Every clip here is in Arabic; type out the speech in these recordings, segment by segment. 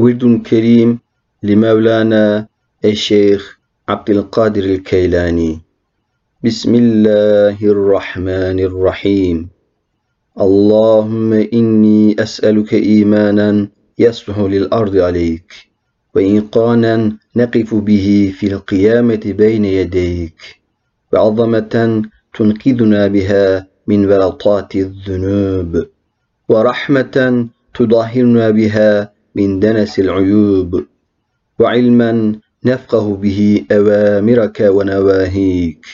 ورد كريم لمولانا الشيخ عبد القادر الكيلاني. بسم الله الرحمن الرحيم. اللهم إني أسألك إيمانا يصلح للأرض عليك وإيقانا نقف به في القيامة بين يديك وعظمة تنقذنا بها من ورطات الذنوب ورحمة تطهرنا بها من دنس العيوب وعلما نفقه به أوامرك ونواهيك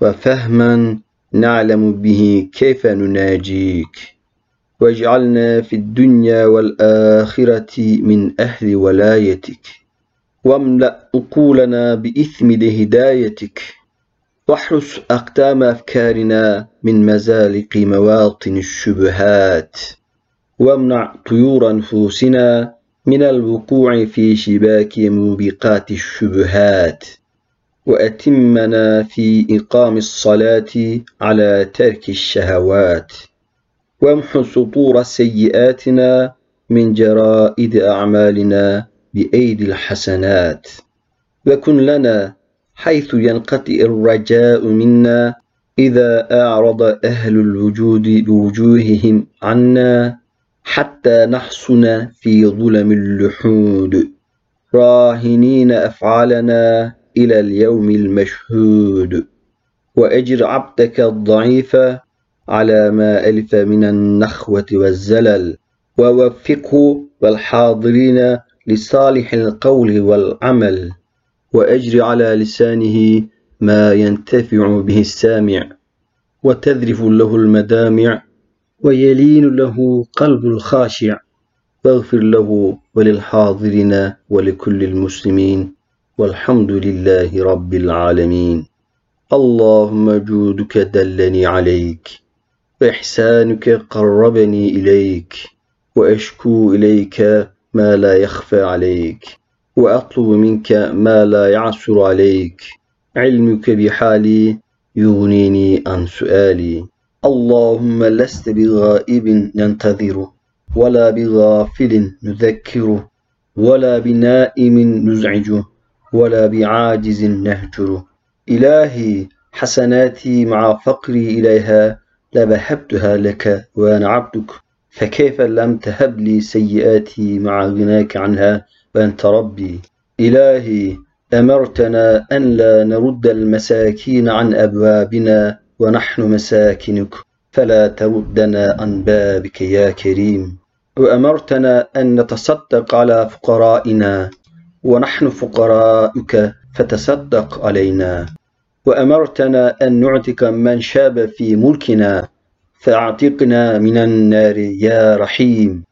وفهما نعلم به كيف نناجيك. واجعلنا في الدنيا والآخرة من أهل ولايتك واملأ عقولنا بإثم هدايتك واحرس أقدام أفكارنا من مزالق مواطن الشبهات وامنع طيور نفوسنا من الوقوع في شباك موبقات الشبهات وأتمنا في إقام الصلاة على ترك الشهوات وامح سطور سيئاتنا من جرائد أعمالنا بأيدي الحسنات. وكن لنا حيث ينقطع الرجاء منا إذا أعرض أهل الوجود بوجوههم عنا حتى نحصن في ظلم اللحود. راهنين أفعالنا إلى اليوم المشهود. وأجر عبدك الضعيف على ما ألف من النخوة والزلل. ووفقه والحاضرين لصالح القول والعمل. وأجر على لسانه ما ينتفع به السامع. وتذرف له المدامع ويلين له قلب الخاشع واغفر له وللحاضرين ولكل المسلمين. والحمد لله رب العالمين. اللهم جودك دلني عليك. وإحسانك قربني إليك. وأشكو إليك ما لا يخفى عليك. وأطلب منك ما لا يعسر عليك. علمك بحالي يغنيني عن سؤالي. اللهم لست بغائب ننتظر ولا بغافل نذكر ولا بنائم نزعج ولا بعاجز نهجر. إلهي حسناتي مع فقري إليها لبهبتها لك وأنا عبدك. فكيف لم تهب لي سيئاتي مع غناك عنها؟ وأنت ربي. إلهي أمرتنا أن لا نرد المساكين عن أبوابنا. ونحن مساكنك فلا تردنا عن بابك يا كريم. وأمرتنا أن نتصدق على فقرائنا ونحن فقراءك فتصدق علينا. وأمرتنا أن نعتق من شاب في ملكنا فأعتقنا من النار يا رحيم.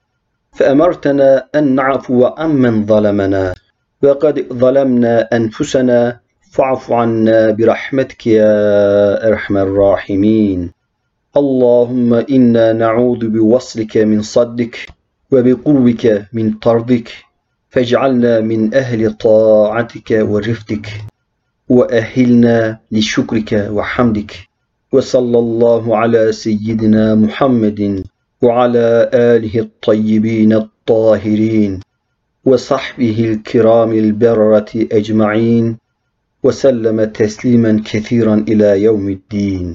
فأمرتنا أن نعفو عمن ظلمنا وقد ظلمنا أنفسنا فاعف عنا برحمتك يا أرحم الراحمين. اللهم إنا نعوذ بوصلك من صدك وبقربك من طردك. فاجعلنا من أهل طاعتك ورفدك وأهلنا لشكرك وحمدك. وصلى الله على سيدنا محمد وعلى آله الطيبين الطاهرين. وصحبه الكرام البررة أجمعين. وسلم تسليما كثيرا إلى يوم الدين.